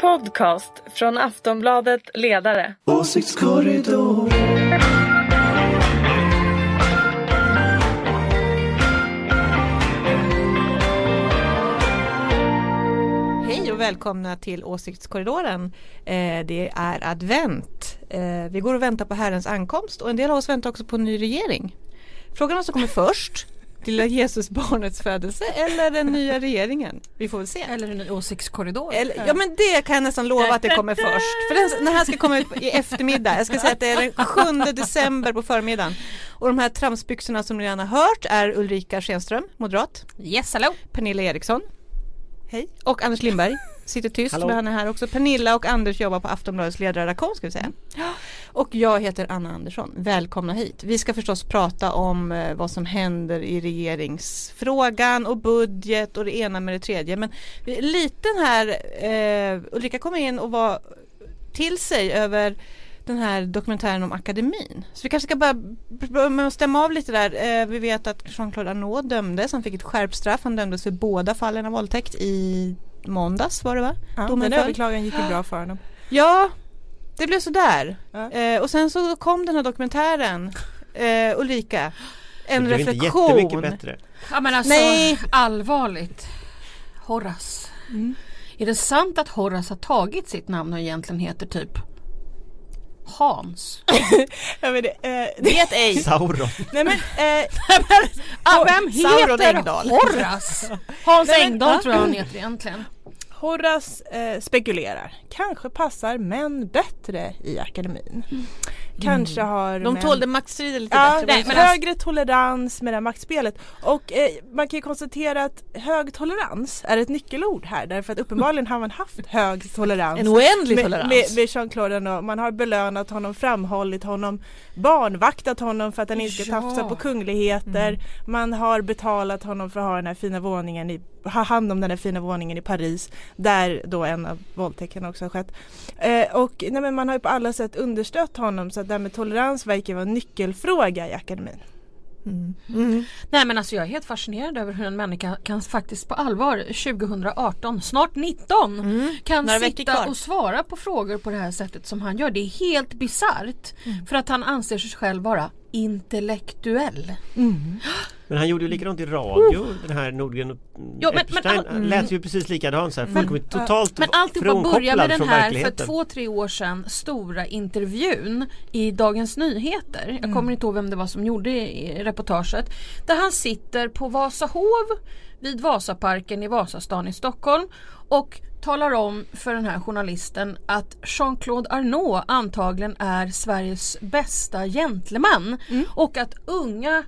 Podcast från Aftonbladet Ledare. Åsiktskorridor. Hej och välkomna till Åsiktskorridoren. Eh, det är advent. Eh, vi går och väntar på Herrens ankomst och en del av oss väntar också på en ny regering. Frågan är vad som kommer först. Lilla Jesusbarnets födelse eller den nya regeringen? Vi får väl se. Eller en ny åsiktskorridor. Eller, ja men det kan jag nästan lova att det kommer först. För den, den här ska komma ut i eftermiddag. Jag ska säga att det är den 7 december på förmiddagen. Och de här tramsbyxorna som ni redan har hört är Ulrika Schenström, moderat. Yes, hello. Pernilla Eriksson. Hej. Och Anders Lindberg. Sitter tyst Hallå. men han är här också. Pernilla och Anders jobbar på Aftonbladets ledarredaktion ska vi säga. Och jag heter Anna Andersson. Välkomna hit. Vi ska förstås prata om eh, vad som händer i regeringsfrågan och budget och det ena med det tredje. Men vi- liten här, eh, Ulrika kom in och var till sig över den här dokumentären om akademin. Så vi kanske ska bara börja stämma av lite där. Eh, vi vet att Jean-Claude Arnault dömdes, han fick ett skärpt straff. Han dömdes för båda fallen av våldtäkt i måndags var det va? Ja, Domen den föll. överklagan gick ju bra för honom. Ja, det blev sådär. Ja. Eh, och sen så kom den här dokumentären, eh, Ulrika. En det blev inte reflektion. jättemycket bättre. Ja men alltså Nej. allvarligt. Horace. Mm. Är det sant att Horace har tagit sitt namn och egentligen heter typ Hans? Ja, men det, eh, Vet ej. Sauron. nej men, eh, ah, vem Sauron heter Engdahl. Horace? Hans Engdahl tror jag han heter egentligen. Horace eh, spekulerar. Kanske passar män bättre i akademin. Kanske har De män... tålde maktstriden lite Ja, bättre. nej, alltså- högre tolerans med det här maktspelet. Och eh, man kan ju konstatera att hög tolerans är ett nyckelord här därför att uppenbarligen har man haft hög tolerans. en oändlig med, tolerans. med, med Jean-Claude Arnault. Man har belönat honom, framhållit honom, barnvaktat honom för att han inte ska Ja. tafsa på kungligheter. Man har betalat honom för att ha den här fina våningen i, ha hand om den här fina våningen i Paris där då en av våldtäkterna också har skett. Eh, och nej, men man har ju på alla sätt understött honom så att det här med tolerans verkar vara en nyckelfråga i akademin. Mm. Mm. Nej men alltså jag är helt fascinerad över hur en människa kan faktiskt på allvar 2018, snart 19 Mm. kan Några sitta och svara på frågor på det här sättet som han gör. Det är helt bisarrt. Mm. För att han anser sig själv vara intellektuell. Men han gjorde ju likadant i radio, den här Nordgren och Ja, men- Epstein. men- lät ju precis likadant så här. Folk var totalt Men alltihopa frånkopplad med den här för två, tre år sedan stora intervjun i Dagens Nyheter. Jag kommer inte ihåg vem det var som gjorde reportaget. Där han sitter på Vasahov vid Vasaparken i Vasastan i Stockholm och talar om för den här journalisten att Jean-Claude Arnault antagligen är Sveriges bästa gentleman. Och att unga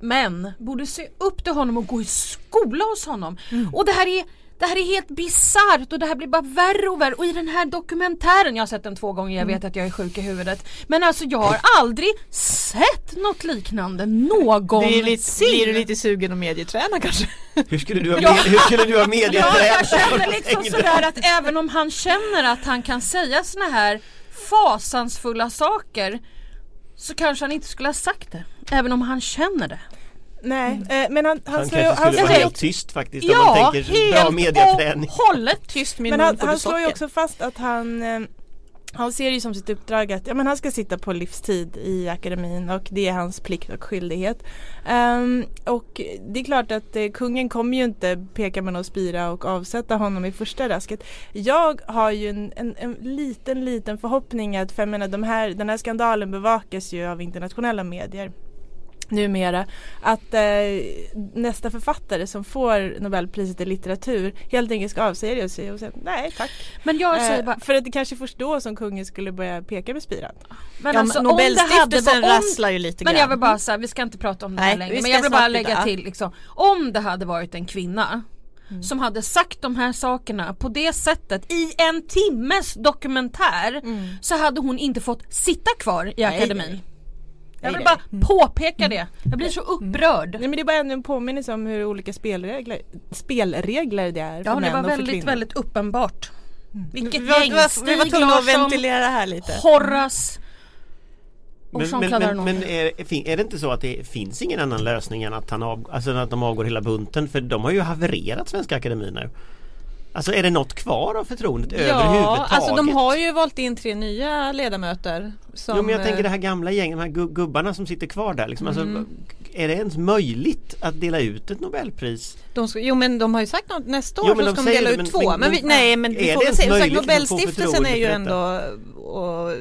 män borde se upp till honom och gå i skola hos honom. Och det här är det här är helt bisarrt och det här blir bara värre och värre och i den här dokumentären, jag har sett den två gånger, jag vet att jag är sjuk i huvudet. Men alltså jag har aldrig sett något liknande någonsin. Det är lite, blir du lite sugen att medieträna kanske? Hur skulle du ha, Ja. med, hur skulle du ha Ja, medietränat? jag känner liksom sådär att även om han känner att han kan säga såna här fasansfulla saker så kanske han inte skulle ha sagt det. Även om han känner det. Nej, eh, men han, han, Han slår ju, kanske skulle vara helt tyst faktiskt om Ja, man tänker bra och hållet. Tyst min men han, han slår ju också fast att han eh, han ser ju som sitt uppdrag att ja, men han ska sitta på livstid i akademin och det är hans plikt och skyldighet. Ehm, och det är klart att eh, kungen kommer ju inte peka med någon spira och avsätta honom i första rasket. Jag har ju en, en, en liten, liten förhoppning att, för jag menar, de här, den här skandalen bevakas ju av internationella medier numera att eh, nästa författare som får Nobelpriset i litteratur helt enkelt ska avsäga sig och säga nej tack. Men jag säger Eh, bara, för att det kanske först då som kungen skulle börja peka med spiran. men Ja, alltså, men om det hade Nobelstiftelsen om, rasslar ju lite men grann. jag vill bara säga, vi ska inte prata om det här Nej, längre, men jag vill bara lägga byta. till liksom, om det hade varit en kvinna Mm. som hade sagt de här sakerna på det sättet i en timmes dokumentär så hade hon inte fått sitta kvar i akademin. Jag vill bara påpeka det. Jag blir så upprörd. Nej men det är bara ännu en påminnelse om hur olika spelregler, spelregler det är för Ja det män var och för väldigt kvinnor. väldigt uppenbart. Vilket Vi var, gäng, vi var, vi var Stig tvungna att Larsson, ventilera det här lite. Horace och Men, men, Jean-Claude men, Arnault. men är, fin- är det inte så att det finns ingen annan lösning än att, han av, alltså att de avgår hela bunten? För de har ju havererat Svenska Akademin nu. Alltså är det något kvar av förtroendet Ja, överhuvudtaget? alltså de har ju valt in tre nya ledamöter. Som, Jo men jag tänker det eh, här gamla gänget, de här gu- gubbarna som sitter kvar där. Liksom. Mm. Alltså, är det ens möjligt att dela ut ett Nobelpris? de ska, jo men de har ju sagt något, nästa år Jo, så de ska de dela ut men- två. men Men, vi, nej men vi är får väl se. Sagt, Nobelstiftelsen är ju ändå och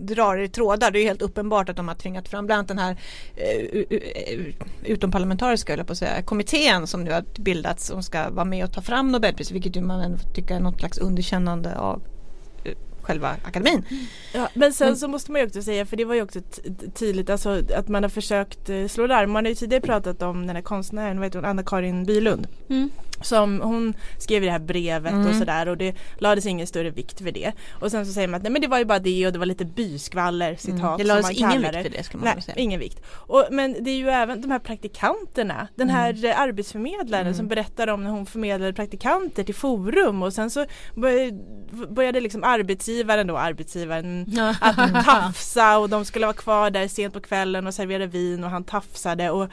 drar i trådar. Det är ju helt uppenbart att de har tvingat fram bland annat den här eh, u- utomparlamentariska jag på att säga, kommittén som nu har bildats som ska vara med och ta fram Nobelpris vilket ju man ändå tycker är något slags underkännande av eh, själva akademin. Ja, men sen Men- så måste man ju också säga, för det var ju också tydligt alltså, att man har försökt eh, slå larm. Man har ju tidigare pratat om den här konstnären, vad heter hon, Anna-Karin Bylund. Mm. Som hon skrev i det här brevet och Mm. sådär och det lades ingen större vikt vid det. Och sen så säger man att nej men det var ju bara det och det var lite byskvaller citat Mm. Det som lades man ingen vikt för det skulle man Nej, säga. ingen vikt. Och, men det är ju även de här praktikanterna. Den här Mm. arbetsförmedlaren som berättar om när hon förmedlade praktikanter till forum och sen så började, började liksom arbetsgivaren då, arbetsgivaren att tafsa och de skulle vara kvar där sent på kvällen och servera vin och han tafsade och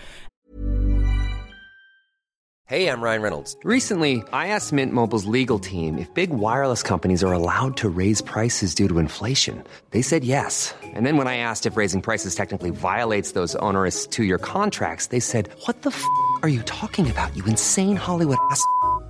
Hey, I'm Ryan Reynolds. Recently, I asked Mint Mobile's legal team if big wireless companies are allowed to raise prices due to inflation. They said yes. And then when I asked if raising prices technically violates those onerous two year contracts, they said, What the f are you talking about, you insane Hollywood ass?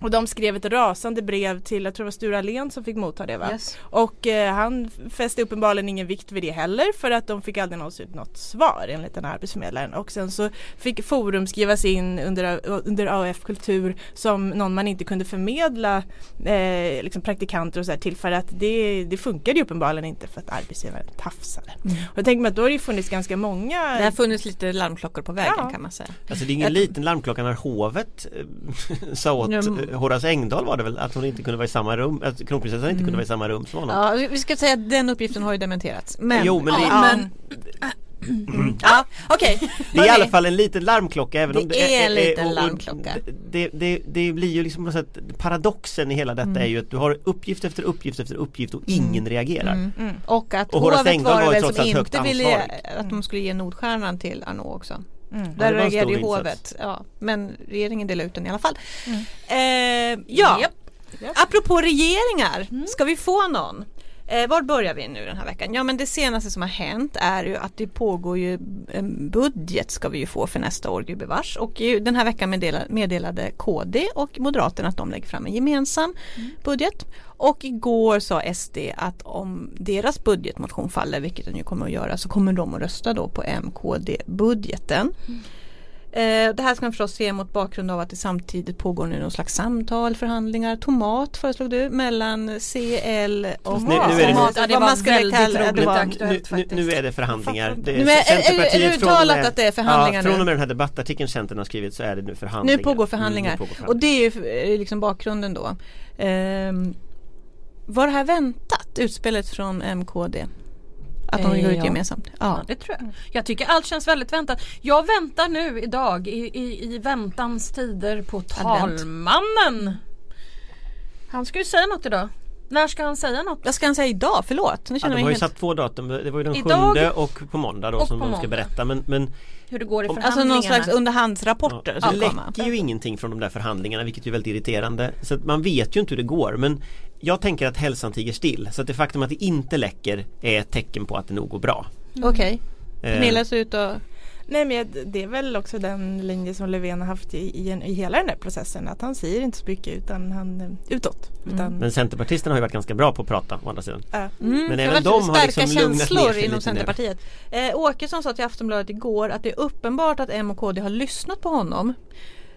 och de skrev ett rasande brev till, jag tror det var Sture Allén som fick motta det va? Yes. Och eh, han fäste uppenbarligen ingen vikt vid det heller för att de fick aldrig någonsin något svar enligt den här arbetsförmedlaren. Och sen så fick Forum skrivas in under, under AF Kultur som någon man inte kunde förmedla eh, liksom praktikanter och så här till för att det, det funkade ju uppenbarligen inte för att arbetsgivaren tafsade. Och jag tänker mig att då har det ju funnits ganska många Det har funnits lite larmklockor på vägen Ja. kan man säga. Alltså det är ingen liten larmklocka när hovet eh, sa åt Horace Engdahl var det väl att hon inte kunde vara i samma rum, att kronprinsessan inte kunde vara i samma rum som honom. Ja, vi- ska säga att den uppgiften har ju dementerats. Men, Jo, men det- ja, Men ja, okej. Det är i alla fall en liten larmklocka även Det om det är en liten och- och larmklocka. Det, det, det blir ju liksom sätt Paradoxen i hela detta Mm. är ju att du har uppgift efter uppgift efter uppgift och ingen reagerar. Mm. Och att Och hovet var det väl som inte ville ansvarig. att de skulle ge Nordstjärnan till Arnault också. Mm. Där reagerade ju hovet. Ja, men regeringen delade ut den i alla fall. Eh, ja, Japp. apropå regeringar, ska vi få någon? Eh, var börjar vi nu den här veckan? Ja men det senaste som har hänt är ju att det pågår ju en budget ska vi ju få för nästa år gubevars och den här veckan meddelade, meddelade KD och Moderaterna att de lägger fram en gemensam budget och igår sa SD att om deras budgetmotion faller, vilket den ju kommer att göra, så kommer de att rösta då på MKD-budgeten. Eh, det här ska man förstås se mot bakgrund av att det samtidigt pågår nu någon slags samtal, förhandlingar, tomat föreslog du, mellan CL och Nu- nu är det- Tomat, Ja, det vad var man skulle väldigt kalla det. roligt var- aktuellt Nu, nu, nu är det förhandlingar. Det Nu är- är- är det Centerpartiet och uttalat med- att det är förhandlingar ja? Från och med den här debattartikeln Centern har skrivit så är det nu förhandlingar. Nu pågår förhandlingar. Mm, nu pågår och det är ju eh, liksom bakgrunden då. Ehm, var det här väntat, utspelet från MKD? Att de Eh, går ut ja. gemensamt? Ja, Ja. det tror jag. Jag tycker allt känns väldigt väntat. Jag väntar nu idag i, i, i väntans tider på talmannen. Han ska ju säga något idag. När ska han säga något? Vad ska han säga idag? Förlåt, nu Ja, känner de jag har ju helt... satt två datum, det var ju den Idag sjunde och på måndag då och som på de ska måndag. berätta men, men Hur det går i Om- Alltså förhandlingarna? någon slags underhandsrapporter Ja, det läcker ju ingenting från de där förhandlingarna vilket är väldigt irriterande. Så att man vet ju inte hur det går men jag tänker att hälsan tiger still. Så att det faktum att det inte läcker är ett tecken på att det nog går bra. Okej. Eh, Pernilla ser ut att... Nej men det är väl också den linje som Löfven har haft i, i, i hela den här processen att han säger inte så mycket utan han eh, utåt. Utan, Men Centerpartisterna har ju varit ganska bra på att prata å andra sidan. Mm, Men det även de har starka liksom lugnat ner känslor inom. Centerpartiet. Eh, Åkesson sa till Aftonbladet igår att det är uppenbart att M och KD har lyssnat på honom.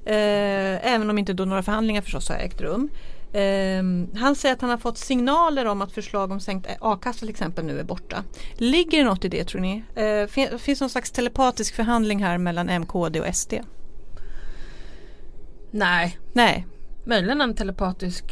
Eh, även om inte då några förhandlingar förstås har ägt rum. Eh, han säger att han har fått signaler om att förslag om sänkt a-kassa till exempel nu är borta. Ligger det något i det tror ni? Eh, fin- finns någon slags telepatisk förhandling här mellan M, KD och SD? Nej, Nej. möjligen en telepatisk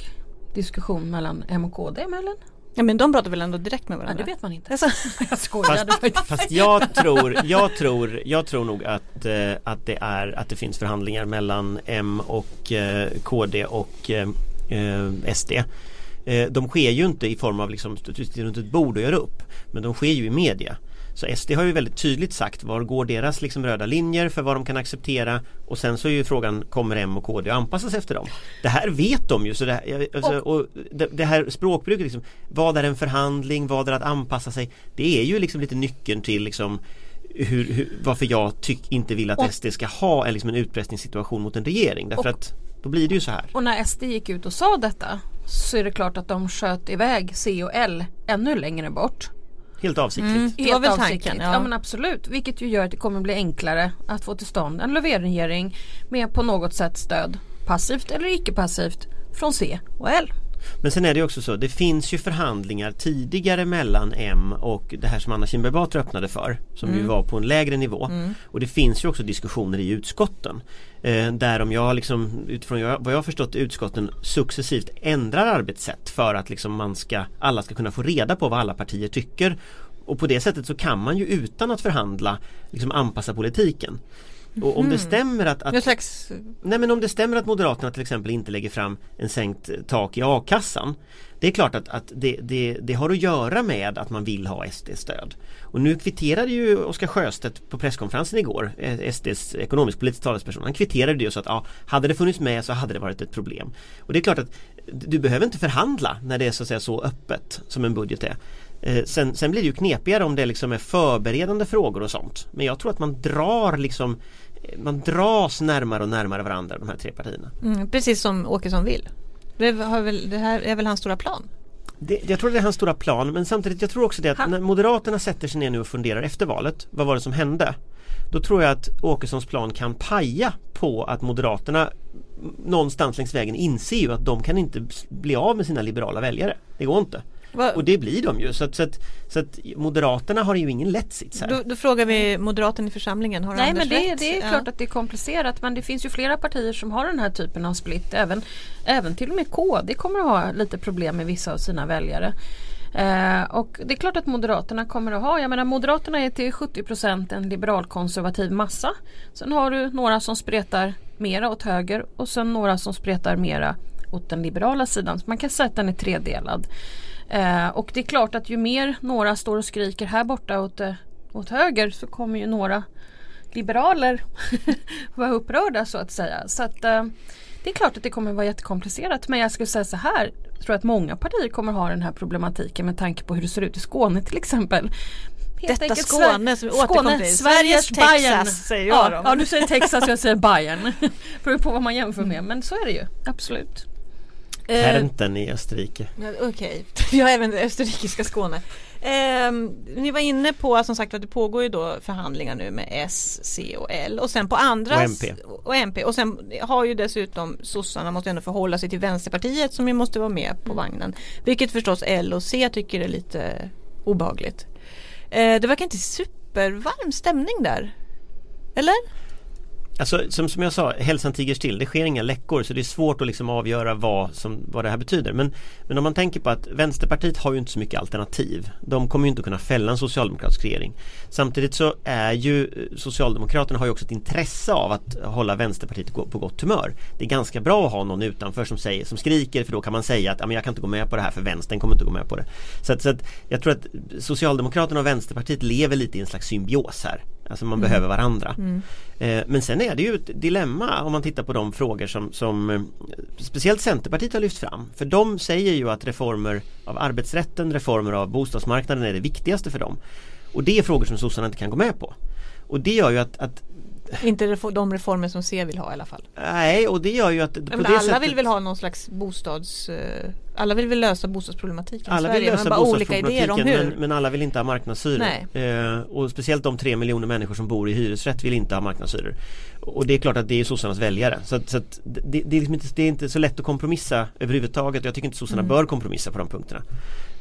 diskussion mellan M och KD möjligen. Ja men de pratar väl ändå direkt med Ja, varandra? det vet man inte. Alltså, Jag skojade faktiskt. Fast jag tror, jag tror, jag tror nog att, eh, att det är att det finns förhandlingar mellan M och eh, KD och eh, SD. Eh, de sker ju inte i form av liksom runt ett bord och gör upp. Men de sker ju i media. Så SD har ju väldigt tydligt sagt var går deras liksom röda linjer för vad de kan acceptera och sen så är ju frågan kommer M och KD att anpassa sig efter dem? Det här vet de ju så det här, alltså, och det, det här språkbruket liksom, vad är en förhandling, vad är att anpassa sig? Det är ju liksom lite nyckeln till liksom hur, hur, varför jag tyck, inte vill att Och- SD ska ha en, liksom en utpressningssituation mot en regering därför Och- att då blir det ju så här. Och när SD gick ut och sa detta så är det klart att de sköt iväg C och L ännu längre bort. Helt avsiktligt. Mm. Det var Helt väl avsiktligt. tanken, Ja. ja. men absolut. Vilket ju gör att det kommer bli enklare att få till stånd en Löfven-regering med på något sätt stöd, passivt eller icke passivt, från C och L. Men sen är det också så, det finns ju förhandlingar tidigare mellan M och det här som Anna Kinberg Batra öppnade för som ju var på en lägre nivå. Och det finns ju också diskussioner i utskotten eh, där om jag liksom utifrån vad jag har förstått utskotten successivt ändrar arbetssätt för att liksom man ska alla ska kunna få reda på vad alla partier tycker. Och på det sättet så kan man ju utan att förhandla liksom anpassa politiken och om det stämmer att, att slags Nej men om det stämmer att Moderaterna till exempel inte lägger fram en sänkt eh, tak i a-kassan Det är klart att, att det, det, det har att göra med att man vill ha SD-stöd Och nu kvitterade ju Oskar Sjöstedt på presskonferensen igår eh, SDs ekonomisk-politisk talesperson Han kvitterade det ju så att ja, hade det funnits med så hade det varit ett problem. Och det är klart att du behöver inte förhandla när det är så att säga så öppet som en budget är Eh, Sen, sen blir det ju knepigare om det liksom är förberedande frågor och sånt. Men jag tror att man drar liksom eh, Man dras närmare och närmare varandra de här tre partierna. Mm, Precis som Åkesson vill. Det, väl, det här är väl hans stora plan? det, Jag tror det är hans stora plan men samtidigt jag tror också det att Han- när Moderaterna sätter sig ner nu och funderar efter valet Vad var det som hände? Då tror jag att Åkessons plan kan paja på att Moderaterna Någonstans längs vägen inser ju att de kan inte bli av med sina liberala väljare. Det går inte Va, Och det blir de ju så att, så att, så att Moderaterna har ju ingen lätt sits här då, då frågar vi moderaten i församlingen, har Nej Anders men det, rätt? det är Ja. klart att det är komplicerat men det finns ju flera partier som har den här typen av split. Även, även till och med KD kommer att ha lite problem med vissa av sina väljare. Eh, och det är klart att Moderaterna kommer att ha, jag menar Moderaterna är till 70% en liberalkonservativ massa. Sen har du några som spretar mera åt höger och sen några som spretar mera åt den liberala sidan. Så man kan säga att den är tredelad. Eh, och det är klart att ju mer några står och skriker här borta åt, eh, åt höger så kommer ju några liberaler vara upprörda så att säga. Så att, eh, det är klart att det kommer vara jättekomplicerat men jag skulle säga så här. Jag tror att många partier kommer ha den här problematiken med tanke på hur det ser ut i Skåne till exempel. Helt Detta enkelt Skåne som vi återkommer till. Sveriges Texas, Bayern. säger jag ja, då. ja, du säger Texas och jag säger Bayern. Beror på vad man jämför med men så är det ju, absolut. Eh, Kärnten i Österrike Okej, vi har även det österrikiska Skåne. Ehm, ni var inne på som sagt att det pågår ju då förhandlingar nu med S, C och L och sen på andra Och MP. och MP och sen har ju dessutom sossarna måste ändå förhålla sig till Vänsterpartiet som ju måste vara med på vagnen. Vilket förstås L och C tycker är lite obehagligt. Eh, det verkar inte supervarm stämning där. Eller? Alltså som, som jag sa, hälsan tiger still. Det sker inga läckor så det är svårt att liksom avgöra vad, som, vad det här betyder. Men, men om man tänker på att Vänsterpartiet har ju inte så mycket alternativ. De kommer ju inte kunna fälla en socialdemokratisk regering. Samtidigt så är ju eh, Socialdemokraterna har ju också ett intresse av att hålla Vänsterpartiet på gott humör. Det är ganska bra att ha någon utanför som, säger, som skriker för då kan man säga att men jag kan inte gå med på det här för vänstern kommer inte gå med på det. Så att, så att jag tror att Socialdemokraterna och Vänsterpartiet lever lite i en slags symbios här. Alltså man behöver varandra. Eh, Men sen är det ju ett dilemma om man tittar på de frågor som, som eh, speciellt Centerpartiet har lyft fram. För de säger ju att reformer av arbetsrätten, reformer av bostadsmarknaden är det viktigaste för dem. Och det är frågor som sossarna inte kan gå med på. Och det gör ju att, att Inte de reformer som C vill ha i alla fall. nej, och det gör ju att på alla sättet, vill väl ha någon slags bostads... alla vill väl lösa bostadsproblematiken alla i vill Sverige lösa men bara olika idéer om hur. men, men alla vill inte ha marknadshyror. Eh, och speciellt de tre miljoner människor som bor i hyresrätt vill inte ha marknadshyror. Och det är klart att det är sossarnas väljare. Så, att, så att det, det, är liksom inte, det är inte så lätt att kompromissa överhuvudtaget. Jag tycker inte sossarna Mm. bör kompromissa på de punkterna.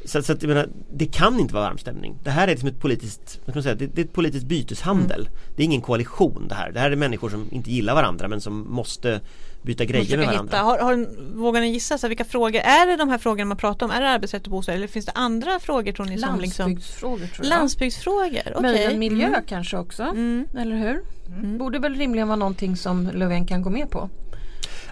Så, så att, menar, det kan inte vara varm stämning. Det här är liksom ett politiskt, vad säga, det, det är ett politiskt byteshandel. Mm. Det är ingen koalition det här. Det här är människor som inte gillar varandra men som måste byta grejer med varandra. hitta. Har, har, vågar ni gissa så här, vilka frågor, är det de här frågorna man pratar om? Är det arbetsrätt och bostad eller finns det andra frågor tror ni som liksom Landsbygdsfrågor tror jag. Landsbygdsfrågor, okej. Möjligen miljö Mm. kanske också. Mm. Eller hur? Borde väl rimligen vara någonting som Löfven kan gå med på.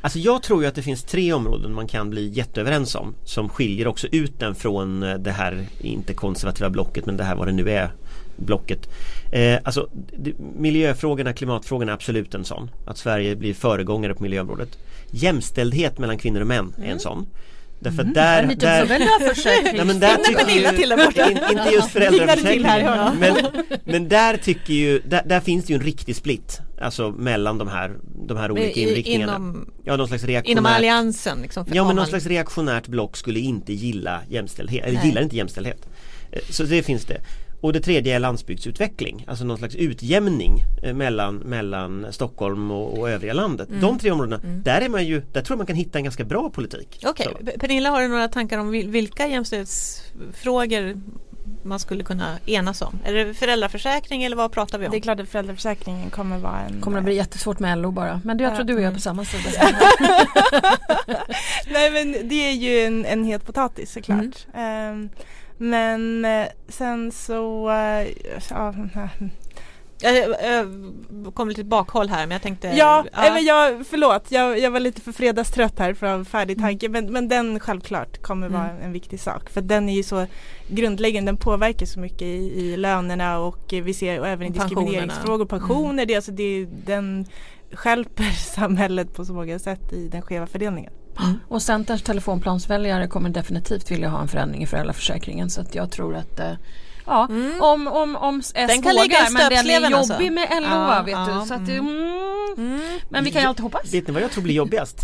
Alltså jag tror ju att det finns tre områden man kan bli jätteöverens om som skiljer också ut den från det här, inte konservativa blocket men det här vad det nu är blocket. Eh, alltså miljöfrågorna, klimatfrågorna är absolut en sån. Att Sverige blir föregångare på miljöområdet. Jämställdhet mellan kvinnor och män är en sån. Därför att där, Lite där. Nej, men där tycker till där in, inte just föräldraförsäkringen men, men där tycker ju, där, där finns det ju en riktig split Alltså mellan de här, de här olika I- inriktningarna inom- Ja någon slags Inom alliansen liksom. Ja men någon slags reaktionärt block skulle inte gilla jämställdhet, eller Nej. gillar inte jämställdhet Eh, Så det finns det och det tredje är landsbygdsutveckling, alltså någon slags utjämning eh, mellan, mellan Stockholm och, och övriga landet. Mm. De tre områdena, där är man ju, där tror jag man kan hitta en ganska bra politik. Okej. P- Pernilla har du några tankar om vil- vilka jämställdhetsfrågor man skulle kunna enas om? Är det föräldraförsäkring eller vad pratar vi om? Det är klart att föräldraförsäkringen kommer vara en kommer det bli jättesvårt med LO bara. Men jag tror du och jag är på samma sida. Nej men det är ju en, en het potatis såklart. Mm. Ehm, men eh, sen så, eh, ja, Jag, kom lite bakhåll här men jag tänkte ja, nej, men jag, förlåt jag, jag var lite för fredagstrött här ha färdig Mm. tanke men, men den självklart kommer vara en viktig sak för den är ju så grundläggande, den påverkar så mycket i, i lönerna och eh, vi ser och även i diskrimineringsfrågor, pensioner, det, är alltså det, den skälper samhället på så många sätt i den skeva fördelningen. Och Centerns telefonplansväljare kommer definitivt vilja ha en förändring i föräldraförsäkringen så att jag tror att eh, Ja, Mm. om, om, om S Den kan ligga i vågar, men den är jobbig alltså. med LO Ja, vet ja, du. Så att, det- mm. mm. Men vi kan ju alltid hoppas. Vet ni vad jag tror blir jobbigast?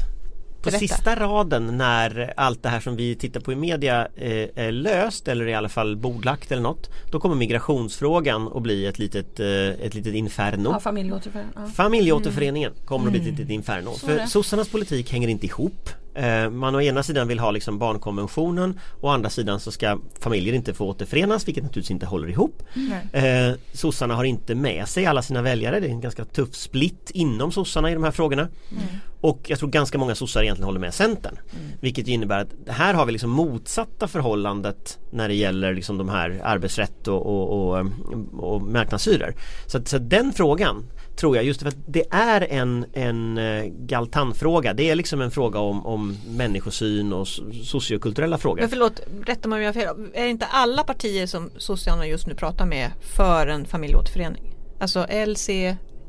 På Berätta. sista raden när allt det här som vi tittar på i media eh, är löst eller i alla fall bordlagt eller något Då kommer migrationsfrågan att bli ett litet, eh, ett litet inferno Ja, familjeåterförening. Ja. Familjeåterföreningen kommer att bli ett litet inferno. Så. För sossarnas politik hänger inte ihop. Eh, Man å ena sidan vill ha liksom barnkonventionen och å andra sidan så ska familjer inte få återförenas vilket naturligtvis inte håller ihop. Eh, sossarna har inte med sig alla sina väljare. Det är en ganska tuff split inom sossarna i de här frågorna. Och jag tror ganska många sossar egentligen håller med Centern. Vilket ju innebär att här har vi liksom motsatta förhållandet när det gäller liksom de här arbetsrätt och, och, och, och marknadshyror. Så, så den frågan tror jag just för att det är en, en eh, galtanfråga. Det är liksom en fråga om, om människosyn och so- sociokulturella frågor. Men förlåt, rätta mig om jag har fel. Är inte alla partier som Socialdemokraterna just nu pratar med för en familjeåterförening? Alltså LC,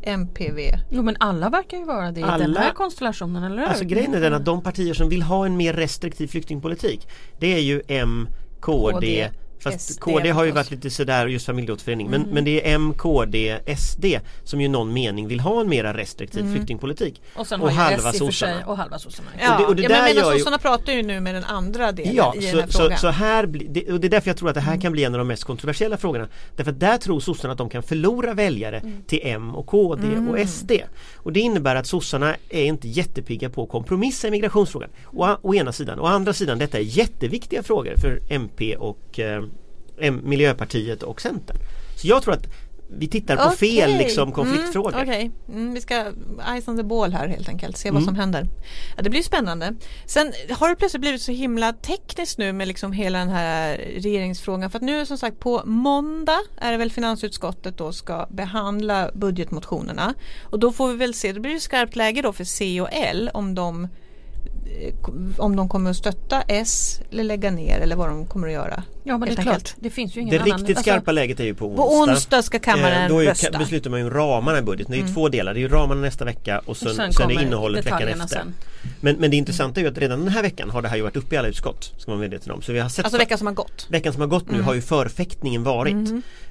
MPV. Jo men alla verkar ju vara det i den Alla- här konstellationen, eller hur? Alltså grejen är den att de partier som vill ha en mer restriktiv flyktingpolitik Det är ju M, KD, KD, Fast SD KD har ju varit lite sådär just familjeåterförening men, men det är M, KD, SD som ju någon mening vill ha en mera restriktiv flyktingpolitik Och sen och har halva ju S i och för sig sossarna. och halva sossarna. Ja, det- och det ja men menar gör ju- sossarna pratar ju nu med den andra delen Ja, i den så, här så, frågan. så här det, och det är därför jag tror att det här kan bli en av de mest kontroversiella frågorna. Därför att där tror sossarna att de kan förlora väljare till M och KD och SD. Och det innebär att sossarna är inte jättepigga på att kompromissa i migrationsfrågan. Å, å ena sidan. Å andra sidan, detta är jätteviktiga frågor för MP och eh, Miljöpartiet och Centern. Så jag tror att vi tittar på fel Okej. liksom, konfliktfrågor. Mm, Okej, mm, vi ska ice on the ball här helt enkelt, se vad Mm. som händer. Ja, det blir spännande. Sen har det plötsligt blivit så himla tekniskt nu med liksom hela den här regeringsfrågan. För att nu som sagt på måndag är det väl finansutskottet då ska behandla budgetmotionerna. Och då får vi väl se, det blir det skarpt läge då för C och L om de eh, om de kommer att stötta S eller lägga ner eller vad de kommer att göra. Ja men det är klart, enkelt. det finns ju ingen Det annan. riktigt alltså, skarpa läget är ju på onsdag. På onsdag ska kammaren Eh, Då är ju, rösta. beslutar man ju ramarna i budgeten. Det är ju två delar. Det är ju ramarna nästa vecka och sen, och sen, sen är innehållet veckan efter. sen. Men, men det intressanta är ju att redan den här veckan har det här ju varit uppe i alla utskott. Ska man medveten om. Så vi har sett Alltså veckan som har gått. veckan som har gått nu har ju förfäktningen varit.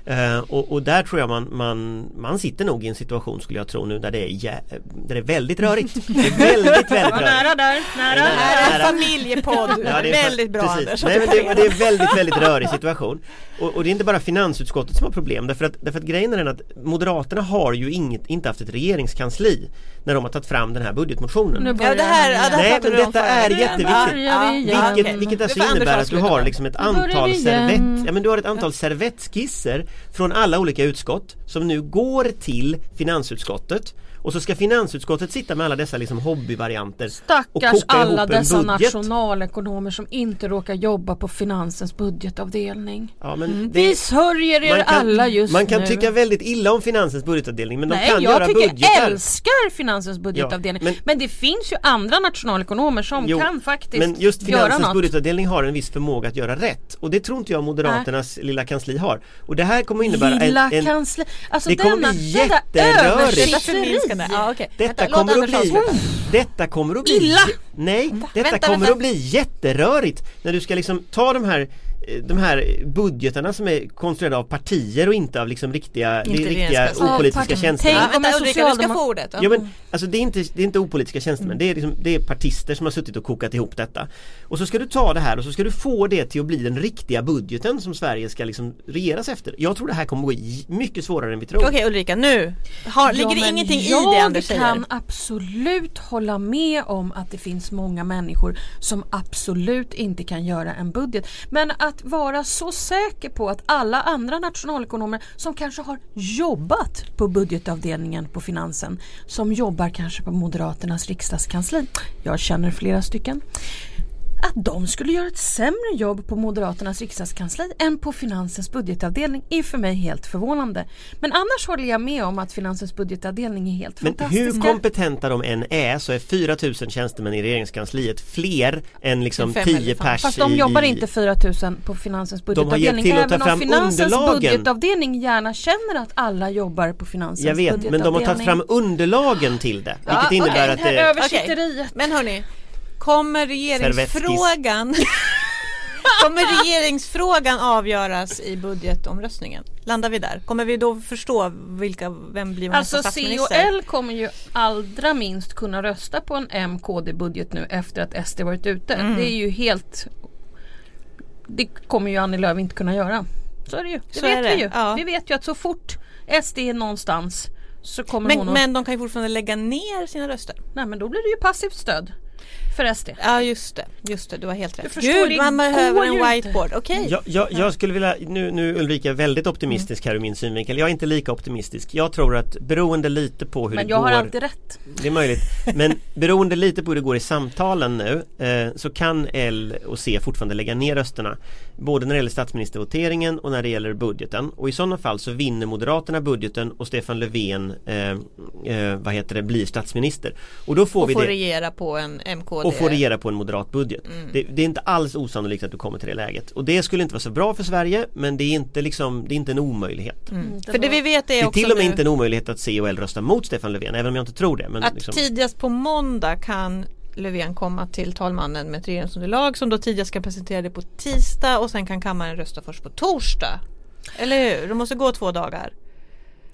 Eh, och, och där tror jag man, man, man sitter nog i en situation skulle jag tro nu där det är, jä- där det är väldigt rörigt. Det är väldigt, väldigt rörigt. Nära där, nära. Nej, Det här är nära. en familjepodd. Ja, det är väldigt bra precis. Anders. Nej, men det, det är väldigt, väldigt rörig situation. Och, och det är inte bara finansutskottet som har problem därför att, därför att grejen är den att Moderaterna har ju inget, inte haft ett regeringskansli när de har tagit fram den här budgetmotionen. Ja det här Ja, det här Nej men detta är jätteviktigt. börjar vi igen. Vilket, okej. vilket alltså innebär att du har liksom ett antal servett, ja, men du har ett antal servettskisser från alla olika utskott som nu går till finansutskottet och så ska finansutskottet sitta med alla dessa liksom hobbyvarianter och Stackars alla dessa budget. nationalekonomer som inte råkar jobba på finansens budgetavdelning. Ja, men det, Vi sörjer er man kan, alla just Man kan nu. tycka väldigt illa om finansens budgetavdelning men de Nej, kan jag göra tycker budgetar. älskar finansens budgetavdelning. Ja, men, men- det finns ju andra nationalekonomer som Jo, kan faktiskt Men just göra finansens något. budgetavdelning har en viss förmåga att göra rätt och det tror inte jag Moderaternas lilla kansli har. Och det här kommer innebära Lilla en, en kansli. Alltså det kommer denna, bli jätterörigt. Förminskande. Ja, okej. Detta Vänta, kommer, att bli, detta kommer att bli Illa! Nej, detta Vänta, kommer vänta. att bli jätterörigt när du ska liksom ta de här eh, de här budgetarna som är konstruerade av partier och inte av liksom riktiga, Inte riktiga opolitiska tjänstemän. Tänk om en. Ja. Men alltså det är inte, det är inte opolitiska tjänstemän, det är, liksom, det är partister som har suttit och kokat ihop detta. Och så ska du ta det här och så ska du få det till att bli den riktiga budgeten som Sverige ska liksom regeras efter. Jag tror det här kommer gå i- mycket svårare än vi tror. Okej Ulrika, nu har, ligger det ingenting i jag det Anders säger? kan absolut hålla med om att det finns många människor som absolut inte kan göra en budget. Men att vara så säker på att alla andra nationalekonomer som kanske har jobbat på budgetavdelningen på finansen som jobbar kanske på Moderaternas riksdagskansli. Jag känner flera stycken. Att de skulle göra ett sämre jobb på Moderaternas riksdagskansli än på Finansens budgetavdelning är för mig helt förvånande. Men annars håller jag med om att Finansens budgetavdelning är helt Men fantastiska. hur kompetenta de än är så är 4000 tjänstemän i regeringskansliet fler än liksom En fem 10 eller fem. pers Fast de i, jobbar i- inte 4000 på Finansens budgetavdelning. Även om fram Finansens underlagen. budgetavdelning gärna känner att alla jobbar på Finansens Jag vet, men budgetavdelning. de har tagit fram underlagen till det. Vilket okej, innebär det att det översitteriet. Men hörni, kommer regeringsfrågan Kommer regeringsfrågan avgöras i budgetomröstningen? Landar vi där? Kommer vi då förstå vilka, vem blir Alltså nästa C statsminister? och L kommer ju allra minst kunna rösta på en MKD-budget nu efter att SD varit ute. Mm. Det är ju helt Det kommer ju Annie Lööf inte kunna göra. Så är det ju. Det Så vet är det, vi ju. ja. Vi vet ju att så fort SD är någonstans så kommer Men, hon att... men de kan ju fortfarande lägga ner sina röster. Nej men då blir det ju passivt stöd för SD. Ja just det, just det, du har helt rätt. det Gud, man behöver en whiteboard, okej. Jag, jag, jag skulle vilja, nu, nu Ulrika är väldigt optimistisk här ur min synvinkel. Jag är inte lika optimistisk. Jag tror att beroende lite på hur Men det jag går har alltid rätt. Det är möjligt. Men beroende lite på hur det går i samtalen nu eh, så kan L och C fortfarande lägga ner rösterna. Både när det gäller statsministervoteringen och när det gäller budgeten. Och i sådana fall så vinner Moderaterna budgeten och Stefan Löfven eh, eh, vad heter det, blir statsminister. Och då får och vi få det regera på en MKD. och få regera på en moderat budget. Mm. Det, det är inte alls osannolikt att du kommer till det läget. Och det skulle inte vara så bra för Sverige men det är inte liksom, det är inte en omöjlighet. Mm. För det vi vet är Det är också till och med nu inte en omöjlighet att C och L röstar mot Stefan Löfven även om jag inte tror det. Men att liksom, tidigast på måndag kan Löfven komma till talmannen med ett regeringsunderlag som då tidigast ska presentera det på tisdag och sen kan kammaren rösta först på torsdag. Eller hur? Det måste gå två dagar.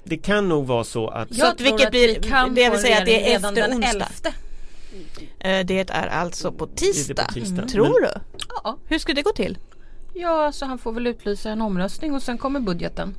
det kan nog vara så att Så att vilket blir- vi kan det vill säga att det är efter onsdag. 11. Eh, Det är alltså på tisdag. på tisdag. Tror du? Ja. Hur ska det gå till? ja, så han får väl utlysa en omröstning och sen kommer budgeten.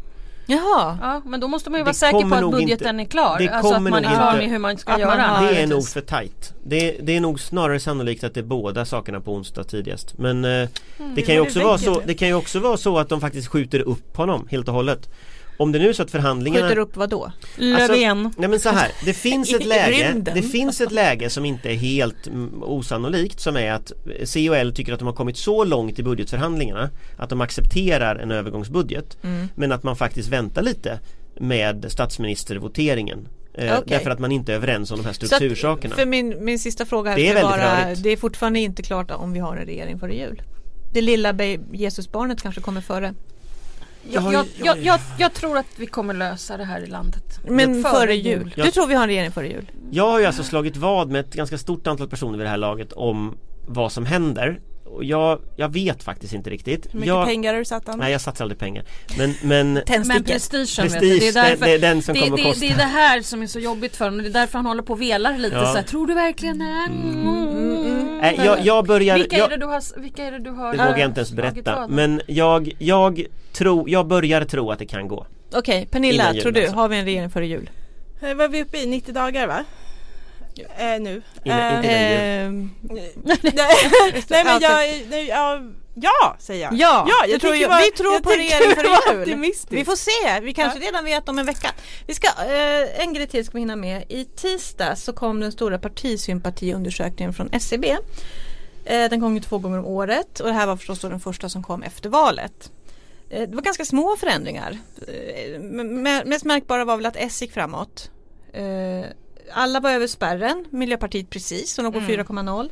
Jaha. Ja, men då måste man ju Det vara säker på att budgeten inte- är klar. det Alltså att man är klar med hur man ska att man göra. har- Det är nog för tajt. Det, det är nog snarare sannolikt att det är båda sakerna på onsdag tidigast. Men eh, det kan ju men också det vara så det. Det kan ju också vara så att de faktiskt skjuter upp honom helt och hållet. Om det nu är så att förhandlingarna Skjuter upp vad då? Alltså, Löfven. nej men så här, det finns ett läge. Det finns ett läge som inte är helt mm, osannolikt som är att C och L tycker att de har kommit så långt i budgetförhandlingarna att de accepterar en övergångsbudget Mm. men att man faktiskt väntar lite med statsministervoteringen eh, Okej. därför att man inte är överens om de här struktursakerna. för min, min sista fråga här Det är vara, det är fortfarande inte klart om vi har en regering före jul. Det lilla Jesusbarnet kanske kommer före. Jag, jag, jag, jag, jag tror att vi kommer lösa det här i landet. Men Före före, jul. Du tror vi har en regering före jul? Jag har ju alltså slagit vad med ett ganska stort antal personer vid det här laget om vad som händer och jag, jag vet faktiskt inte riktigt. Hur mycket jag, pengar har du satt Nej jag satsar aldrig pengar Men, men Men prestigen vet Prestige, du, det är därför det- det är den som det, kommer att det, kosta. det är det här som är så jobbigt för honom. Det är därför han håller på och velar lite Ja. så här, Tror du verkligen det? Mm. Nej, jag, jag börjar Vilka, jag, är det du har, vilka är det du har Det vågar jag inte ens berätta? Men jag, jag tror, jag börjar tro att det kan gå Okej, Pernilla, Innan jul tror du, alltså. har vi en regering före jul? Eh, Vad är vi uppe i? 90 dagar va? Eh, nu. Innan- inte Eh, längre. nej, nej men jag, nej, ja, ja säger jag. Ja, ja det tror jag, bara- vi tror jag på regering var jul. Vi får se, vi kanske redan vet om en vecka. Vi ska, eh, en grej till ska vi hinna med. I tisdag så kom den stora partisympatiundersökningen från SCB. Eh, den kom ju två gånger om året och det här var förstås då den första som kom efter valet. Eh, det var ganska små förändringar. Eh, mest märkbara var väl att S gick framåt. Eh, alla var över spärren, Miljöpartiet precis, så de går 4,0.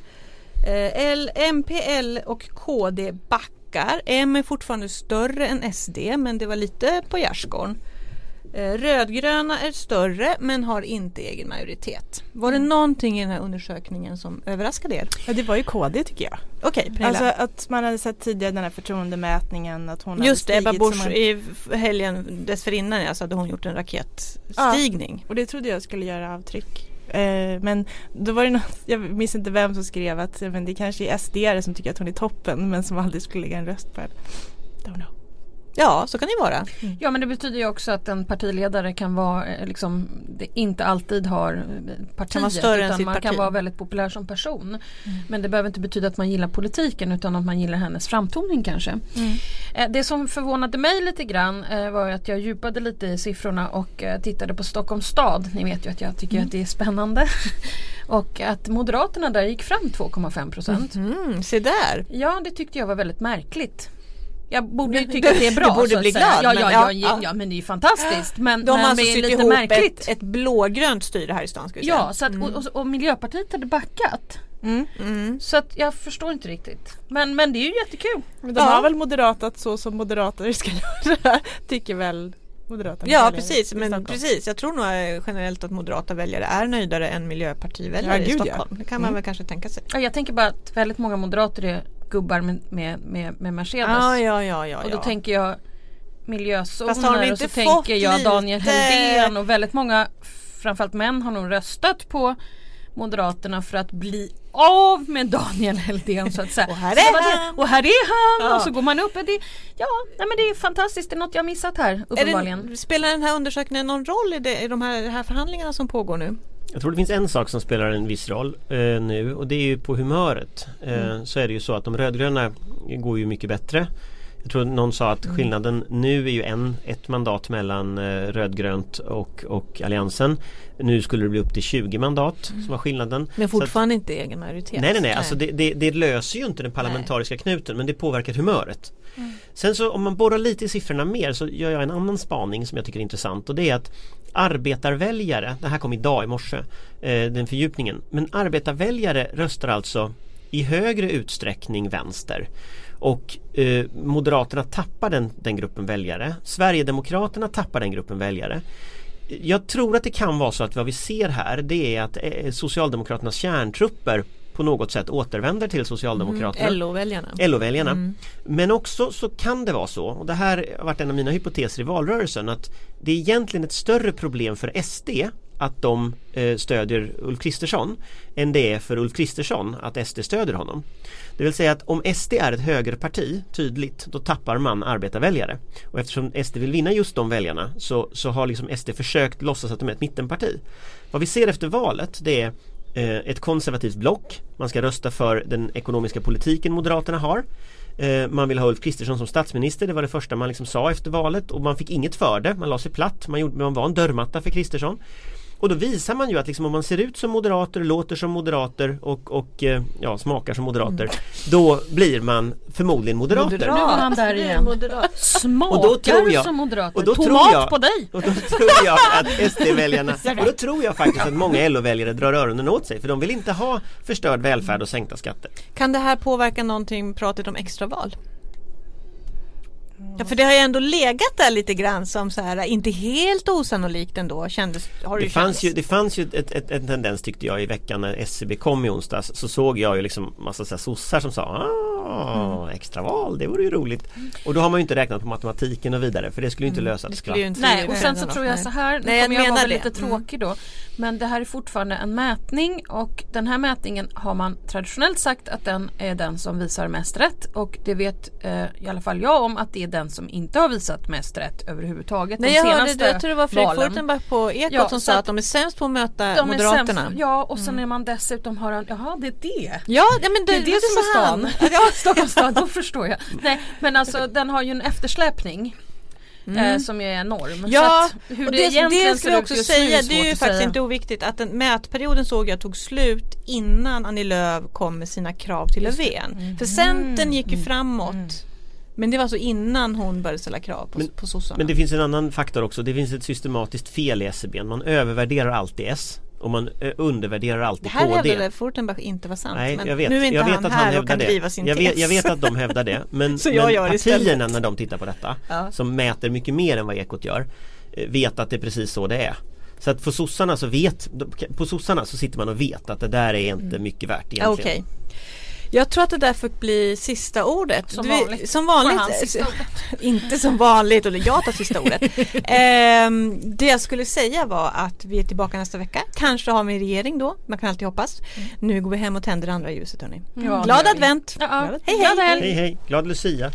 Eh, L, MP, L och KD backar. M är fortfarande större än SD men det var lite på gärdsgården. Eh, Rödgröna är större men har inte egen majoritet. Var det någonting i den här undersökningen som överraskade er? Ja, det var ju KD tycker jag. Okej, Pernilla. Alltså att man hade sett tidigare den här förtroendemätningen att hon Just det, Ebba Busch en- i helgen dessförinnan ja, så hade hon gjort en raketstigning. Och det trodde jag skulle göra avtryck. Eh, men då var det något, jag minns inte vem som skrev att ja, men det kanske är SD som tycker att hon är toppen men som aldrig skulle lägga en röst på henne. Don't know. Ja, så kan det vara. Ja men det betyder ju också att en partiledare kan vara eh, liksom inte alltid har eh, partiet Kan vara större än utan sitt man kan parti. vara väldigt populär som person. Men det behöver inte betyda att man gillar politiken utan att man gillar hennes framtoning kanske. Eh, Det som förvånade mig lite grann var att jag djupade lite i siffrorna och tittade på Stockholms stad. Ni vet ju att jag tycker att det är spännande. och att Moderaterna där gick fram 2,5 procent. Mm, se där. Ja det tyckte jag var väldigt märkligt. Jag borde ju tycka att det är bra. Du borde bli glad, Ja, men ja, ja, ja, ja, men det är ju fantastiskt. Men, De har men alltså det är lite ihop märkligt. ett, ett blågrönt styre här i stan ska vi säga. Ja, så att, och, och, och Miljöpartiet hade backat. Mm. Så att jag förstår inte riktigt. Men, men det är ju jättekul. Men de Ja. har väl moderatat så som moderater ska göra. Tycker väl moderaterna. Ja precis, men Stockholm. precis. Jag tror nog eh, generellt att moderata väljare är nöjdare än miljöpartiväljare Ja, i gud, ja. Stockholm. Det kan man Mm. väl kanske tänka sig. Ja, Jag tänker bara att väldigt många moderater är gubbar med, med, med, med Mercedes. Ja, ja, ja, ja. och då tänker jag miljözoner och så tänker jag lite- Daniel Helldén och väldigt många framförallt män har nog röstat på Moderaterna för att bli av med Daniel Helldén så att säga. Och här är han. Och här är han! Ja. Och så går man upp. Det, ja, nej men det är fantastiskt. Det är något jag missat här Är uppenbarligen. det, spelar den här undersökningen någon roll i, det, i de här, här förhandlingarna som pågår nu? Jag tror det finns en sak som spelar en viss roll eh, nu och det är ju på humöret. Eh, Så är det ju så att de rödgröna går ju mycket bättre. Jag tror någon sa att skillnaden nu är ju en, ett mandat mellan eh, rödgrönt och, och alliansen. Nu skulle det bli upp till 20 mandat som var skillnaden. Men Så att- fortfarande inte egen majoritet. Nej nej nej, alltså det, det, det löser ju inte den parlamentariska knuten men det påverkar humöret. Sen så om man borrar lite i siffrorna mer så gör jag en annan spaning som jag tycker är intressant och det är att arbetarväljare, det här kom idag i morse, eh, den fördjupningen, men arbetarväljare röstar alltså i högre utsträckning vänster. Och eh, Moderaterna tappar den, den gruppen väljare. Sverigedemokraterna tappar den gruppen väljare. Jag tror att det kan vara så att vad vi ser här det är att eh, Socialdemokraternas kärntrupper på något sätt återvänder till Socialdemokraterna. LO-väljarna. LO-väljarna. Men också så kan det vara så, och det här har varit en av mina hypoteser i valrörelsen, att det är egentligen ett större problem för SD att de eh, stödjer Ulf Kristersson än det är för Ulf Kristersson att SD stödjer honom. Det vill säga att om SD är ett högerparti, tydligt, då tappar man arbetarväljare. Och eftersom SD vill vinna just de väljarna så, så har liksom SD försökt låtsas att de är ett mittenparti. Vad vi ser efter valet det är eh, ett konservativt block. Man ska rösta för den ekonomiska politiken Moderaterna har. Eh, man vill ha Ulf Kristersson som statsminister, det var det första man liksom sa efter valet och man fick inget för det, man la sig platt, man, gjorde, man var en dörrmatta för Kristersson. Och då visar man ju att liksom om man ser ut som moderater, låter som moderater och, och eh, ja, smakar som moderater Då blir man förmodligen moderater. Nu var han där igen. Moderat. Smakar Och då tror jag- som moderater. och då tror Tomat jag- på dig! Och då tror jag att SD-väljarna, och då tror jag faktiskt att många LO-väljare drar öronen åt sig för de vill inte ha förstörd välfärd och sänkta skatter. Kan det här påverka någonting, pratet om extraval? Ja, för det har ju ändå legat där lite grann som så här, inte helt osannolikt ändå kändes, har det, Det fanns, ju, det fanns ju ett, ett, en tendens tyckte jag i veckan när SCB kom i onsdags så såg jag ju liksom massa så sossar som sa ah, Ja, extraval, det vore ju roligt. Och då har man ju inte räknat på matematiken och vidare för det skulle ju inte lösa ett Det skvatt. skulle ju inte Nej och sen så tror jag så här, nu Nej, jag kommer jag vara lite det. Mm. tråkig då. Men det här är fortfarande en mätning och den här mätningen har man traditionellt sagt att den är den som visar mest rätt och det vet eh, i alla fall jag om att det är den som inte har visat mest rätt överhuvudtaget. Nej de jag hörde senaste det, jag tror det var Fredrik valen. Fortenbach på Ekot Ja, som så sa att att de är sämst på att möta Moderaterna. sämst, ja och sen är man dessutom har en, jaha det är det. Ja, ja men det, Det är det som är stan. Stockholms stad, då förstår jag. Nej men alltså den har ju en eftersläpning. Eh, som är enorm. Mm. Ja, så hur och det, det, egentligen det ska ut också säga, det är ju faktiskt säga. inte oviktigt att den mätperioden såg jag tog slut innan Annie Lööf kom med sina krav till Löfven. Mm. För Centern gick ju framåt. Men det var alltså innan hon började ställa krav på, Men- på sossarna. Men det finns en annan faktor också. Det finns ett systematiskt fel i SCB. Man övervärderar alltid S och man eh, undervärderar alltid det här KD. hävdade Fortenbach inte var sant. Nej, jag vet, nu är inte jag vet han att här han och hävdar kan det. driva sin jag, vet, tes. jag vet att de hävdar det. Men, Så jag men partierna istället. när de tittar på detta, Ja. som mäter mycket mer än vad Ekot gör, eh, vet att det är precis så det är. Så att på sossarna så vet, på sossarna så sitter man och vet att det där är inte mycket värt egentligen. Mm. Jag tror att det där får bli sista ordet. Som Du- vanligt. Som Får vanligt. inte som vanligt och jag tar sista ordet. Ehm, det jag skulle säga var att vi är tillbaka nästa vecka. Kanske har vi en regering då. Man kan alltid hoppas. Nu går vi hem och tänder andra ljuset hörni. Ja, Glad advent! Ja, ja. Hej Glad hej! helg. Hej hej, glad Lucia!